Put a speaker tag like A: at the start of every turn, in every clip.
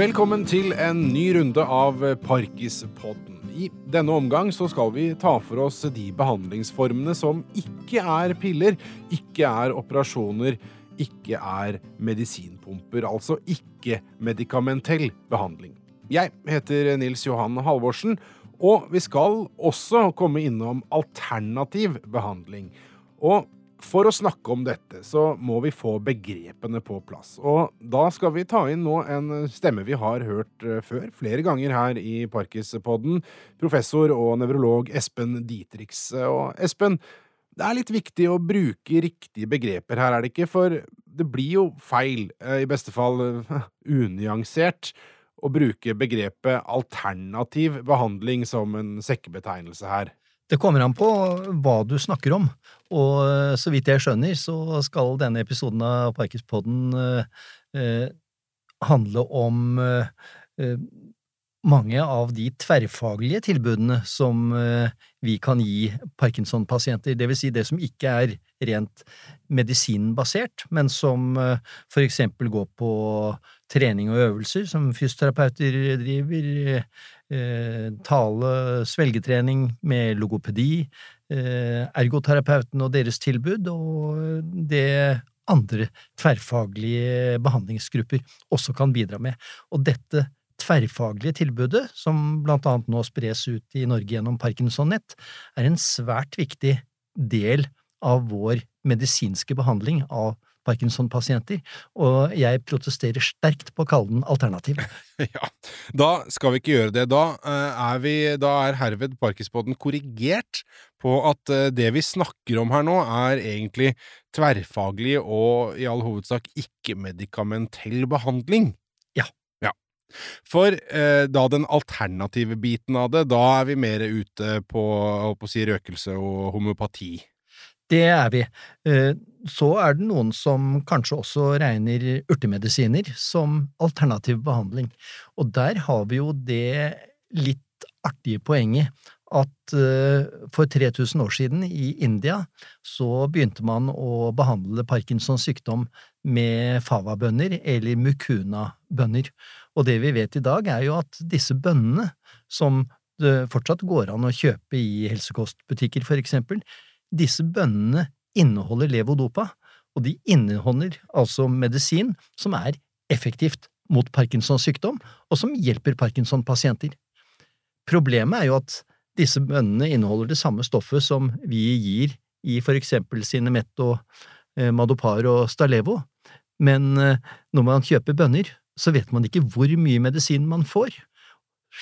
A: Velkommen til en ny runde av Parkispodden. I denne omgang så skal vi ta for oss de behandlingsformene som ikke er piller, ikke er operasjoner, ikke er medisinpumper. Altså ikke medikamentell behandling. Jeg heter Nils Johan Halvorsen, og vi skal også komme innom alternativ behandling. Og for å snakke om dette, så må vi få begrepene på plass. Og da skal vi ta inn nå en stemme vi har hørt eh, før, flere ganger her i Parkispodden. Professor og nevrolog Espen Dietrichs. Og Espen, det er litt viktig å bruke riktige begreper her, er det ikke? For det blir jo feil, eh, i beste fall eh, unyansert, å bruke begrepet alternativ behandling som en sekkebetegnelse her.
B: Det kommer an på hva du snakker om, og eh, så vidt jeg skjønner, så skal denne episoden av Parkispodden eh, eh, handle om eh, eh, mange av de tverrfaglige tilbudene som eh, vi kan gi Parkinson-pasienter, det vil si det som ikke er rent medisinbasert, men som for eksempel går på trening og øvelser, som fysioterapeuter driver, tale, svelgetrening med logopedi, ergoterapeuten og deres tilbud, og det andre tverrfaglige behandlingsgrupper også kan bidra med. Og dette tverrfaglige tilbudet, som blant annet nå spres ut i Norge gjennom Parkinson-nett, er en svært viktig del av vår medisinske behandling av Parkinson-pasienter, og jeg protesterer sterkt på å kalle den alternativ.
A: Ja, da skal vi ikke gjøre det. Da eh, er, vi, da er herved Parkispodden korrigert på at eh, det vi snakker om her nå, er egentlig tverrfaglig og i all hovedsak ikke-medikamentell behandling.
B: Ja.
A: ja. For eh, da den alternative biten av det, da er vi mer ute på, på å si, røkelse og homopati.
B: Det er vi. Eh, så er det noen som kanskje også regner urtemedisiner som alternativ behandling, og der har vi jo det litt artige poenget at eh, for 3000 år siden i India så begynte man å behandle Parkinsons sykdom med fava-bønner eller mukuna-bønner, og det vi vet i dag er jo at disse bønnene, som det fortsatt går an å kjøpe i helsekostbutikker for eksempel, disse bønnene inneholder levodopa, og de inneholder altså medisin som er effektivt mot Parkinsons sykdom, og som hjelper Parkinson-pasienter. Problemet er jo at disse bønnene inneholder det samme stoffet som vi gir i for eksempel Cinemetto, eh, Madopar og Stalevo, men eh, når man kjøper bønner, så vet man ikke hvor mye medisin man får,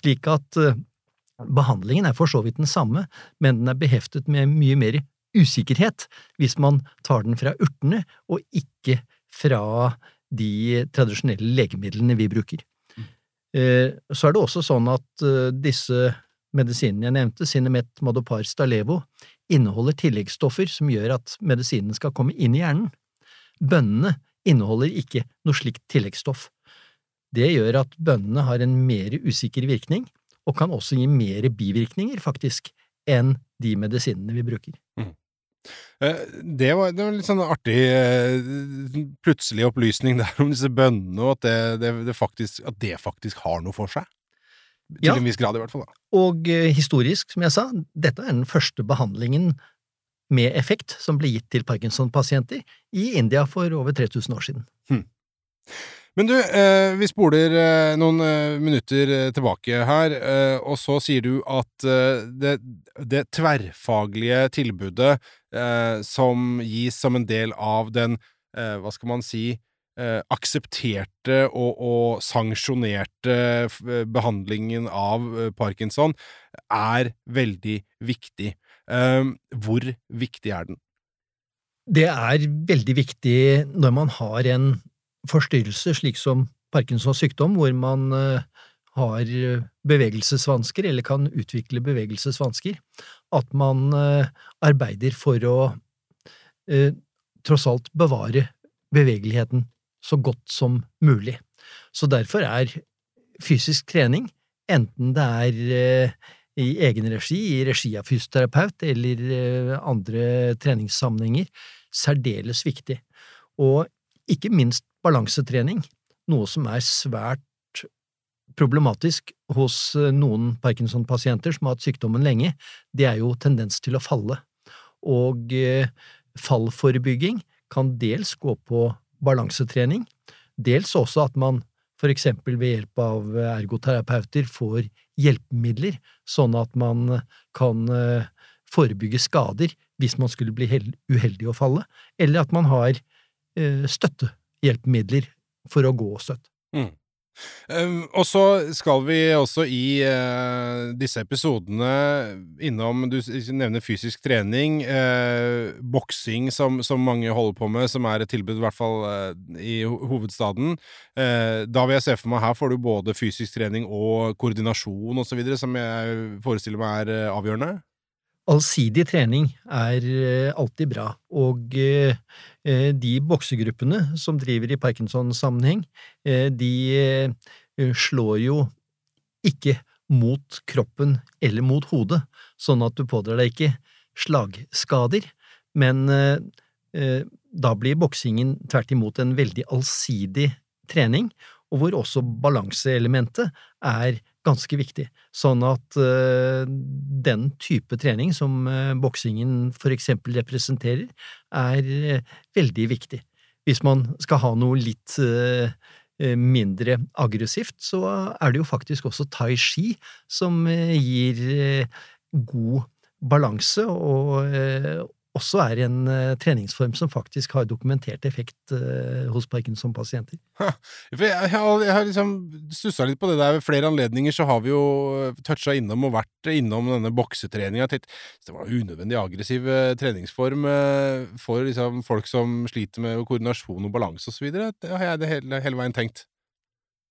B: slik at eh, behandlingen er for så vidt den samme, men den er beheftet med mye mer usikkerhet hvis man tar den fra urtene og ikke fra de tradisjonelle legemidlene vi bruker. Eh, så er det også sånn at eh, disse medisinene jeg nevnte, Cinemet, Madopar, Stalevo, inneholder tilleggsstoffer som gjør at medisinen skal komme inn i hjernen. Bønnene inneholder ikke noe slikt tilleggsstoff. Det gjør at bønnene har en mer usikker virkning, og kan også gi mer bivirkninger, faktisk, enn de medisinene vi bruker. Mm.
A: Eh, det var, det var litt sånn artig eh, plutselig opplysning der om disse bønnene, og at det, det, faktisk, at det, faktisk, har noe for seg. Til ja. en viss grad, i hvert fall. Da.
B: Og eh, historisk, som jeg sa, dette er den første behandlingen med effekt som ble gitt til Parkinson-pasienter i India for over 3000 år siden. Hmm.
A: Men du, eh, vi spoler eh, noen eh, minutter tilbake her, og så sier du at det, det, tverrfaglige tilbudet som gis som en del av den, hva skal man si, aksepterte og, og sanksjonerte behandlingen av parkinson, er veldig viktig. hvor viktig er den?
B: Det er veldig viktig når man har en forstyrrelse, slik som Parkinsons sykdom, hvor man eh, har bevegelsesvansker eller kan utvikle bevegelsesvansker, at man eh, arbeider for å eh, tross alt bevare bevegeligheten så godt som mulig. Så derfor er fysisk trening, enten det er i egen regi, i regi av fysioterapeut eller andre treningssammenhenger, særdeles viktig. Og ikke minst balansetrening, noe som er svært problematisk hos noen Parkinson-pasienter som har hatt sykdommen lenge, det er jo tendens til å falle. Og fallforebygging kan dels gå på balansetrening, dels også at man for eksempel ved hjelp av ergoterapeuter får hjelpemidler, sånn at man kan forebygge skader hvis man skulle bli uheldig å falle, eller at man har støttehjelpemidler for å gå støtt. Mm.
A: Um, og så skal vi også i uh, disse episodene innom Du nevner fysisk trening, uh, boksing som, som, mange holder på med, som er et tilbud i hvert fall i hovedstaden. da vil jeg se for meg her får du både fysisk trening og koordinasjon osv., som jeg forestiller meg er avgjørende?
B: Allsidig trening er alltid bra, og Eh, de boksegruppene som driver i Parkinson-sammenheng, eh, de eh, slår jo ikke mot kroppen eller mot hodet, sånn at du pådrar deg ikke slagskader, men da blir boksingen tvert imot en veldig allsidig trening, og hvor også balanseelementet er ganske viktig. Sånn at uh, den type trening som uh, boksingen for eksempel representerer, er uh, veldig viktig. Hvis man skal ha noe litt mindre aggressivt, så er det jo faktisk også tai chi som gir god balanse og, også er en uh, treningsform som faktisk har dokumentert effekt uh, hos Parkinson-pasienter.
A: Jeg, jeg, jeg, har liksom stussa litt på det der. Ved flere anledninger så har vi jo eh, toucha innom og vært innom denne boksetreninga. Det var unødvendig aggressiv uh, treningsform for liksom, folk som sliter med koordinasjon og balanse osv. Det har jeg det hele, hele veien tenkt.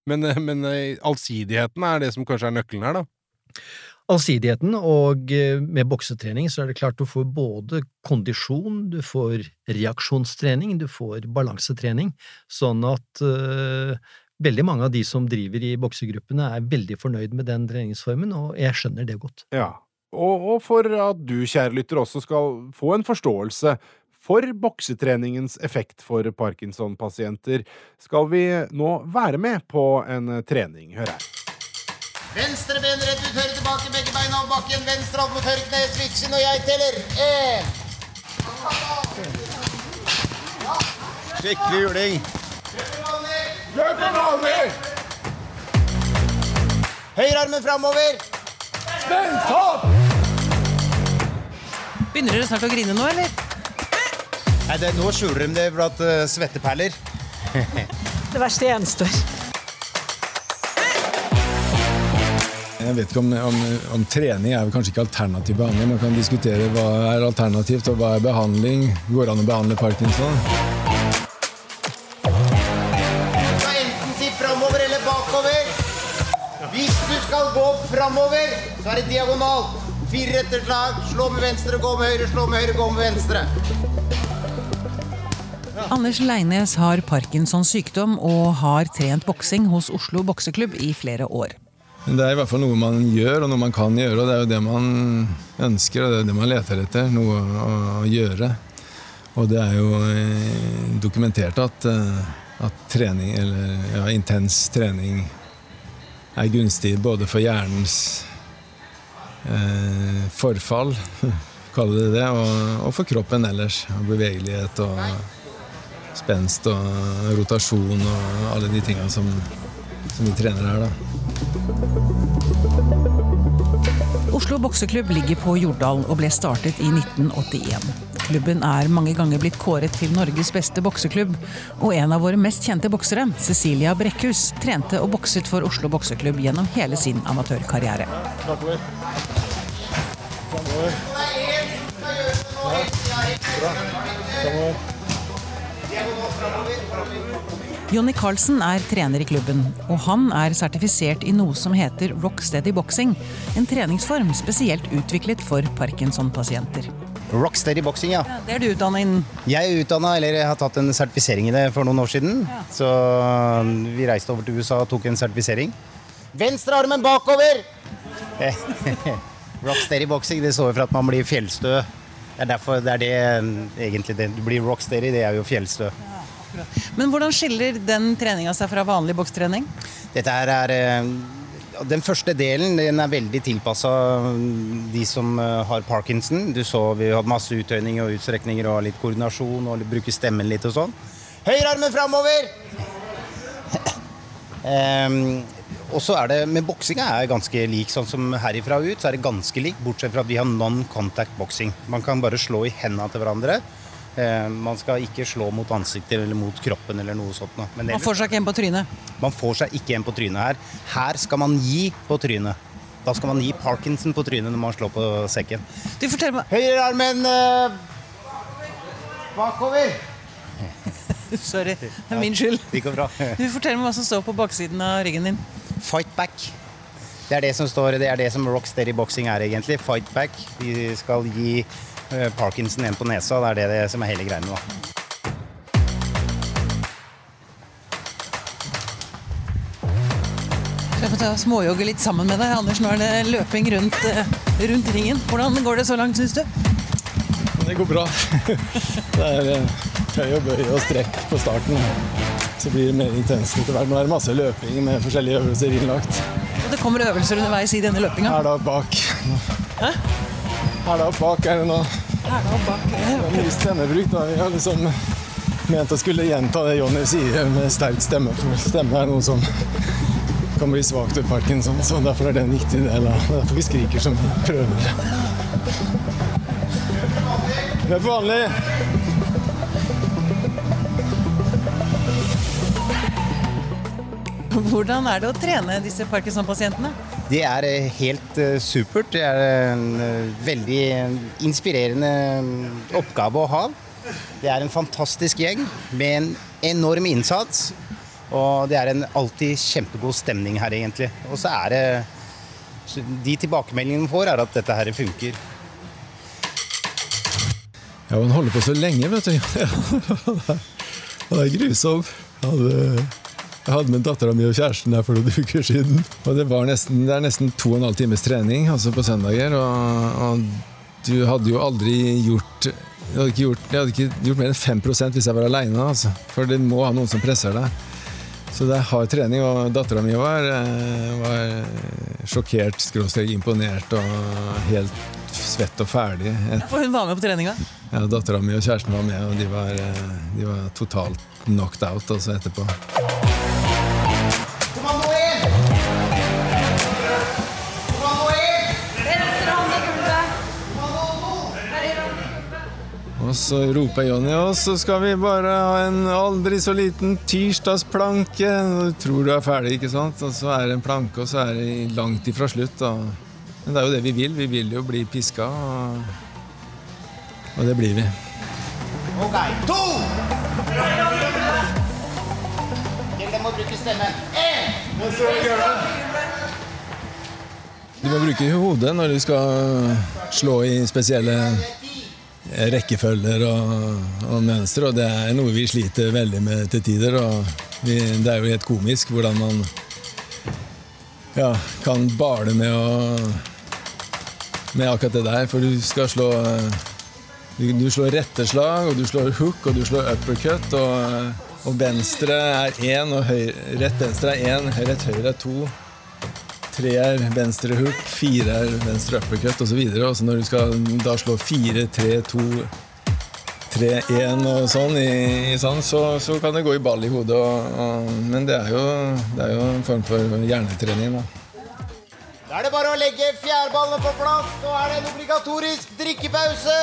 A: Men, men allsidigheten er det som kanskje er nøkkelen her, da?
B: Allsidigheten, og eh, med boksetrening så er det klart du får både kondisjon, du får reaksjonstrening, du får balansetrening, sånn at uh, veldig mange av de som driver i boksegruppene er veldig fornøyd med den treningsformen, og jeg skjønner det godt.
A: Ja, og, og for at du, kjære lytter, også skal få en forståelse for boksetreningens effekt for Parkinson-pasienter, skal vi nå være med på en trening. Hør her.
C: Venstre ben rett ut, høyre tilbake, begge beina over bakken. Venstre alt mot høyre kne, switchen, og jeg teller. Én. Skikkelig juling. Høyrearmen framover. Spent opp!
D: Begynner dere snart å grine nå, eller?
C: Nei, det, Nå skjuler de det blant uh, svetteperler.
D: det verste gjenstår.
E: Jeg vet ikke om, om, om, trening er kanskje ikke alternativ behandling. Man kan diskutere hva er alternativt og hva er behandling. Går det an å behandle parkinson?
C: Du enten si framover eller bakover. Hvis du skal gå framover, så er det diagonalt. Fire etterslag. Slå med venstre, gå med høyre, slå med høyre, gå med venstre.
D: Anders Leines har Parkinsons sykdom og har trent boksing hos Oslo bokseklubb i flere år.
E: Det er i hvert fall noe man gjør, og noe man kan gjøre. Og det er jo det man ønsker, og det er det man leter etter. Noe å gjøre. Og det er jo eh, dokumentert at, eh, at trening, eller ja, intens trening, er gunstig både for hjernens eh, forfall, kaller det det, og, og, for kroppen ellers. Og bevegelighet og spenst og rotasjon og alle de tingene som, som vi trener her. da.
D: Oslo bokseklubb ligger på Jordal og ble startet i 1981. Klubben er mange ganger blitt kåret til Norges beste bokseklubb, og en av våre mest kjente boksere, Cecilia Brekkhus, trente og bokset for Oslo bokseklubb gjennom hele sin amatørkarriere. Bra. Jonny Carlsen er trener i klubben, og han er sertifisert i noe som heter Rocksteady Boxing. En treningsform spesielt utviklet for Parkinson-pasienter.
C: Rocksteady boxing, ja. ja.
D: Det er du utdanna innen?
C: Jeg er utdanna, eller jeg har tatt en sertifisering i det for noen år siden. Ja. Så um, vi reiste over til USA og tok en sertifisering. Venstre armen bakover! rocksteady boxing, det står for at man blir fjellstø. Det er derfor det er det um, egentlig det. Du blir rocksteady, det er jo fjellstø. Ja.
D: Men hvordan skiller den treninga seg fra vanlig bokstrening?
C: Dette er eh, Den første delen den er veldig tilpassa de som eh, har parkinson. Du så vi hadde masse uttøyninger og utstrekninger og litt koordinasjon og bruke stemmen litt og sånn. Høyrearmen framover! um, og så er det Men boksinga er ganske lik. Sånn som herifra og ut, så er det ganske lik, bortsett fra at vi har non-contact boksing. Man kan bare slå i hendene til hverandre. Eh, man skal ikke slå mot ansiktet eller mot kroppen eller noe sånt. noe.
D: Man får seg ikke en på trynet.
C: man får seg ikke en på trynet her. Her skal man gi på trynet. Da skal man gi Parkinson på trynet når man slår på sekken.
D: Du, fortell meg
C: Høyrearmen eh, bakover.
D: Sorry, det er min skyld.
C: Det går bra.
D: Du, fortell meg hva som står på baksiden av ryggen din.
C: Fight back. Det er det som står, det er det som rocksteady boxing er egentlig. Fight back. Vi skal gi Parkinson en på nesa. Det er det som er hele greia nå.
D: Jeg får ta småjogge litt sammen med deg. Anders, nå er det løping rundt, eh, rundt ringen. Hvordan går det så langt, syns du?
E: Det går bra. Det er tøy og bøy og strekk på starten. Så blir det mer intenst etter hvert. Nå er det masse løping med forskjellige øvelser innlagt.
D: Og det kommer øvelser underveis i denne løpinga.
E: Her da bak. Her da bak er det nå
D: Her
E: det er mye stemmebruk. da. Vi har liksom ment å skulle gjenta det Jonny sier med sterk stemme. For stemme er noe som kan bli svakt ved parkinson, så derfor er det en viktig del av det. er Derfor vi skriker som vi prøver. for vanlig.
D: Hvordan er det å trene disse Parkinson-pasientene?
C: Det er eh, helt eh, supert. Det er en eh, veldig inspirerende mm, oppgave å ha. Det er en fantastisk gjeng med en enorm innsats. Og det er en alltid kjempegod stemning her, egentlig. Og så er det De tilbakemeldingene vi får, er at dette her funker.
E: Ja, man holder på så lenge, vet du. det er grusomt. Ja, hadde, jeg hadde med dattera mi og kjæresten der for noen uker siden. Og det, var nesten, det er nesten to og en halv times trening altså på søndager. Og, og du hadde jo aldri gjort jeg hadde gjort, jeg hadde ikke gjort mer enn 5 hvis jeg var aleine. Altså. For det må ha noen som presser deg. Så det er hard trening, og dattera mi var, eh, var sjokkert, skråstrek imponert og helt svett og ferdig.
D: For hun var med på treninga.
E: ja, Dattera mi og kjæresten var med, og de var, eh, de var totalt knocked out altså etterpå. Og så roper Jonny, og så skal vi bare ha en aldri så liten tirsdagsplanke. Du tror du er ferdig, ikke sant? Og så er det en planke, og så er det langt ifra slutt. Og... Men det er jo det vi vil. Vi vil jo bli piska, og, og det blir vi.
C: Ok, to! Dere må bruke stemmen. Én!
E: Du må bruke hodet når du skal slå i spesielle rekkefølger og, og mønstre, og det er noe vi sliter veldig med til tider. vi, Det er jo helt komisk hvordan man ja, kan bale med å med akkurat det der, for du skal slå du, du slår retteslag, og du slår hook, og du slår uppercut, og, og venstre er én, og høyre, rett venstre er én, rett høyre er to. Tre er venstre hook, fire er venstre uppercut osv. Og så når du skal da slå fire, tre, to, tre, én og sånn, i, i sånn så, så kan det gå i ball i hodet. Og, og, men det er, jo, det er jo en form for hjernetrening, da.
C: Da er det bare å legge fjærballene på plass. Nå er det en obligatorisk drikkepause.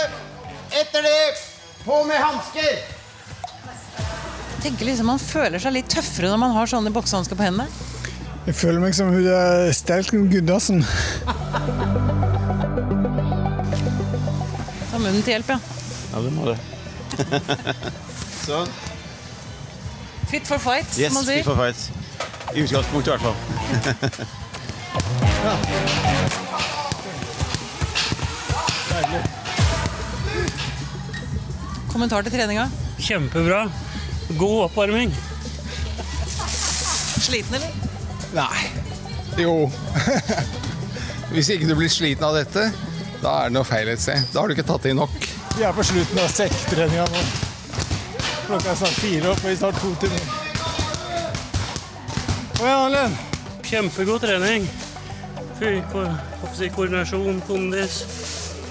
C: Etter det på med hansker.
D: Tenker liksom Man føler seg litt tøffere når man har sånne boksehansker på hendene.
F: Jeg føler meg som hun der Stelken Gundersen.
D: Ta munnen til hjelp, ja.
G: Ja, det må det. sånn.
D: Fit for fight,
G: Yes,
D: som man
G: fit
D: sier.
G: for fight. I utgangspunktet, i hvert fall.
D: Kommentar til treninga.
H: Kjempebra. God oppvarming.
D: Sliten, eller?
I: Nei. Jo. Hvis ikke du blir sliten av dette, da er det noe feil et sted. Da har du ikke tatt i nok.
F: Vi er på slutten av sekktreninga nå. Klokka er snart fire, opp, og vi tar to timer. Kom igjen, Arlen.
H: Kjempegod trening. Koordinasjon, kondis.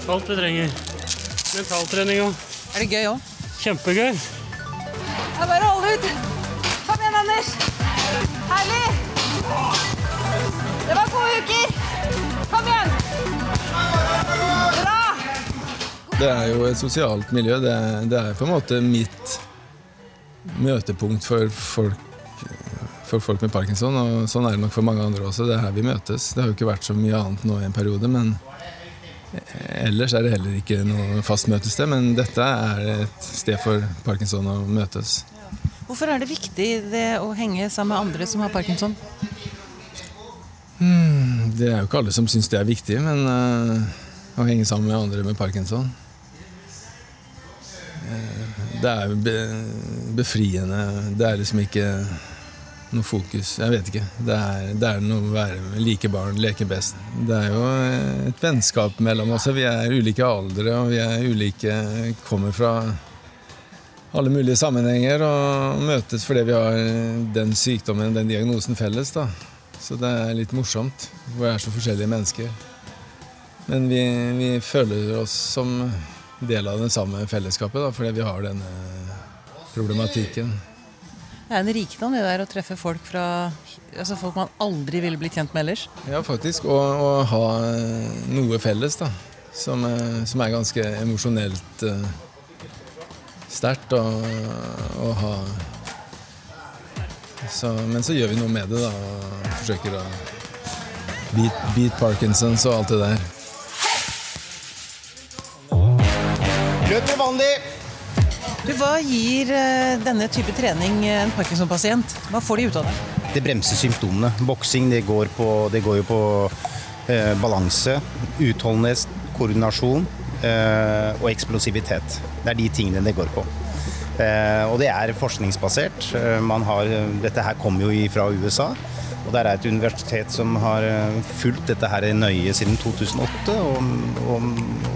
H: Alt vi trenger. Mentaltrening òg.
D: Er det gøy òg?
H: Kjempegøy.
J: Det
E: er jo et sosialt miljø. Det det er på en måte mitt møtepunkt for folk, for folk med parkinson. Og sånn er det nok for mange andre også. Det er her vi møtes. Det har jo ikke vært så mye annet nå i en periode, men ellers er det heller ikke noe fast møtested. Men dette er et sted for parkinson å møtes.
D: Hvorfor er det viktig det å henge sammen med andre som har parkinson?
E: Hmm, det er jo ikke alle som syns det er viktig, men eh, å henge sammen med andre med parkinson Det er be, befriende. Det er liksom ikke noe fokus. Jeg vet ikke. Det er, det er noe å være med like barn, leke best. Det er jo et vennskap mellom oss. Vi er ulike aldre, og vi er ulike Kommer fra alle mulige sammenhenger og møtes fordi vi har den sykdommen, den diagnosen felles. da. Så det er litt morsomt. Vi er så forskjellige mennesker. Men vi, vi føler oss som del av det samme fellesskapet da, fordi vi har denne problematikken.
D: Det er en rikdom det der å treffe folk fra altså folk man aldri ville blitt kjent med ellers.
E: Ja, faktisk. Og å ha noe felles, da. Som, eh, som er ganske emosjonelt uh, sterkt å, å ha så, Men så gjør vi noe med det, da. Og forsøker å beat, beat Parkinsons og alt det der.
C: Med.
D: Du, Hva gir eh, denne type trening en parkinson-pasient? Hva får de ut av det?
C: Det bremser symptomene. Boksing det går, på, det går jo på eh, balanse, utholdenhet, koordinasjon eh, og eksplosivitet. Det er de tingene det går på. Eh, og det er forskningsbasert. Eh, man har, dette her kommer jo fra USA. Og der er et universitet som har eh, fulgt dette her nøye siden 2008. Og, og, og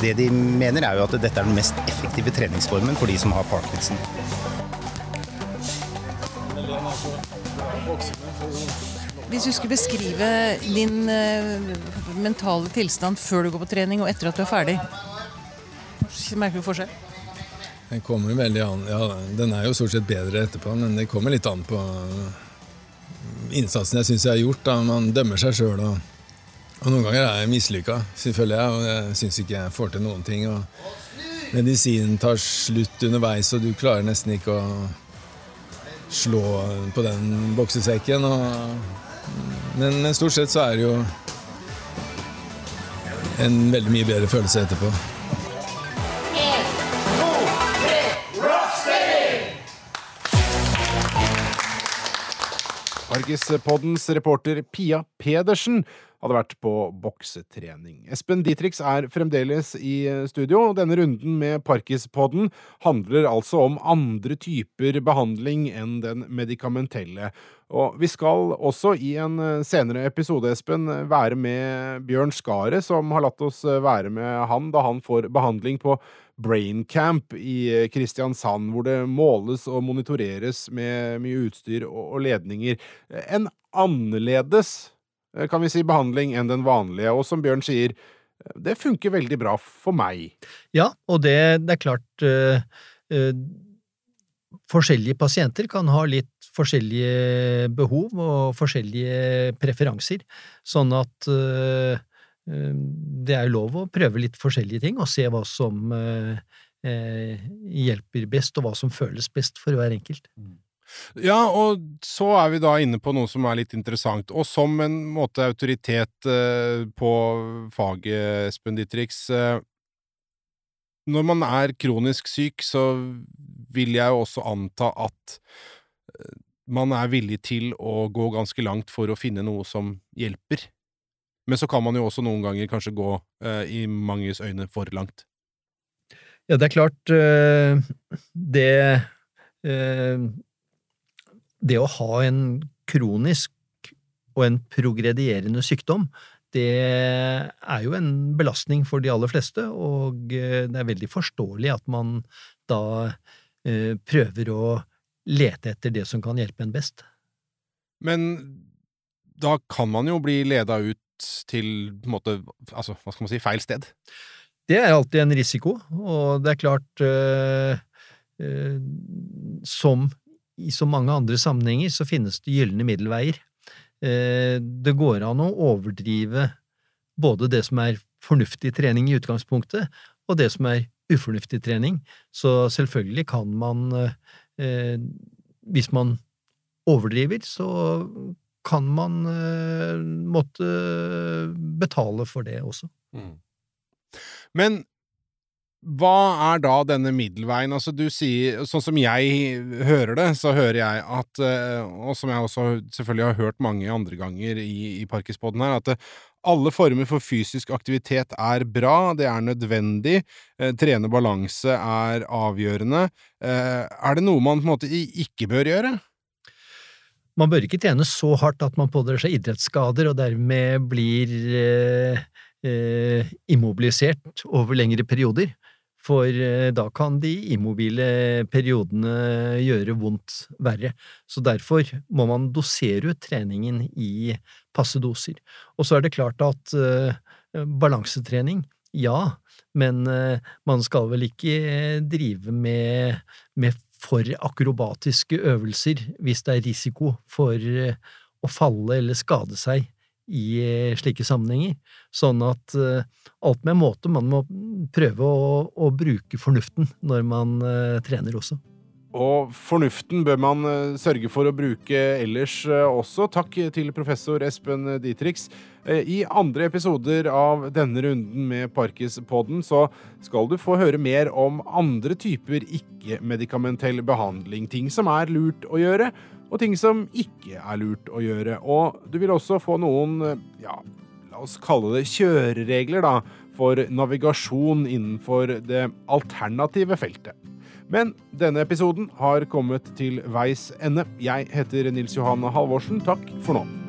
C: det de mener er jo at dette er den mest effektive treningsformen for de som har parkinson.
D: Hvis du skulle beskrive din eh, mentale tilstand før du går på trening og etter at du er ferdig, merker du forskjell?
E: Den kommer veldig an Ja, den er jo stort sett bedre etterpå, men det kommer litt an på innsatsen jeg syns jeg har gjort. da Man dømmer seg sjøl. Og, og noen ganger er jeg mislykka, selvfølgelig. jeg, og jeg syns ikke jeg får til noen ting. Og medisinen tar slutt underveis, og du klarer nesten ikke å slå på den boksesekken. Men, men stort sett så er det jo en veldig mye bedre følelse etterpå.
A: Markispoddens reporter Pia Pedersen hadde vært på boksetrening. Espen Dietrich er fremdeles i studio, og denne runden med Parkispodden handler altså om andre typer behandling enn den medikamentelle. Og vi skal også i en senere episode, Espen, være med Bjørn Skaret, som har latt oss være med han da han får behandling på Braincamp i Kristiansand, hvor det måles og monitoreres med mye utstyr og ledninger. En annerledes kan vi si, behandling enn den vanlige, og som Bjørn sier, det funker veldig bra for meg.
B: Ja, og det, det er klart øh, øh, Forskjellige pasienter kan ha litt forskjellige behov og forskjellige preferanser, sånn at øh, det er jo lov å prøve litt forskjellige ting og se hva som hjelper best, og hva som føles best for hver enkelt.
A: Ja, og så er vi da inne på noe som er litt interessant, og som en måte autoritet eh, på faget, Espen Dietrichs eh, Når man er kronisk syk, så vil jeg jo også anta at eh, man er villig til å gå ganske langt for å finne noe som hjelper. Men så kan man jo også noen ganger kanskje gå, i manges øyne, for langt.
B: Ja, det er klart Det det å ha en kronisk og en progredierende sykdom, det er jo en belastning for de aller fleste, og det er veldig forståelig at man da eh, prøver å lete etter det som kan hjelpe en best.
A: Men da kan man jo bli leda ut til på en måte, altså, hva skal man si, feil sted.
B: Det er alltid en risiko, og det er klart eh, eh, Som i så mange andre sammenhenger så finnes det gylne middelveier. Eh, det går an å overdrive både det som er fornuftig trening i utgangspunktet, og det som er ufornuftig trening. Så selvfølgelig kan man, eh, hvis man overdriver, så kan man eh, måtte betale for det også.
A: Men hva er da denne middelveien? Altså, du sier Sånn som jeg hører det, så hører jeg at eh, Og som jeg også selvfølgelig har hørt mange andre ganger i, i Parkispodden her, at eh, alle former for fysisk aktivitet er bra, det er nødvendig, eh, trene balanse er avgjørende. Er det noe man på en måte ikke bør gjøre?
B: Man bør ikke trene så hardt at man pådrar seg idrettsskader og dermed blir eh, immobilisert over lengre perioder. For eh, da kan de immobile periodene gjøre vondt verre. Så derfor må man dosere ut treningen i passe doser. Og så er det klart at eh, balansetrening, ja, men eh, man skal vel ikke drive med, med for akrobatiske øvelser hvis det er risiko for å falle eller skade seg i eh, slike sammenhenger. Sånn at eh, alt med måte, man må prøve å, å bruke fornuften når man eh, trener også.
A: Og fornuften bør man eh, sørge for å bruke ellers eh, også. Takk til professor Espen Dietrichs. Eh, I andre episoder av denne runden med Parkispodden så skal du få høre mer om andre typer ikke-medikamentell behandling. Ting som er lurt å gjøre, og ting som ikke er lurt å gjøre. Og du vil også få noen, ja, la oss kalle det kjøreregler, da, for navigasjon innenfor det alternative feltet. Men denne episoden har kommet til veis ende. Jeg heter Nils Johan Halvorsen. Takk for nå.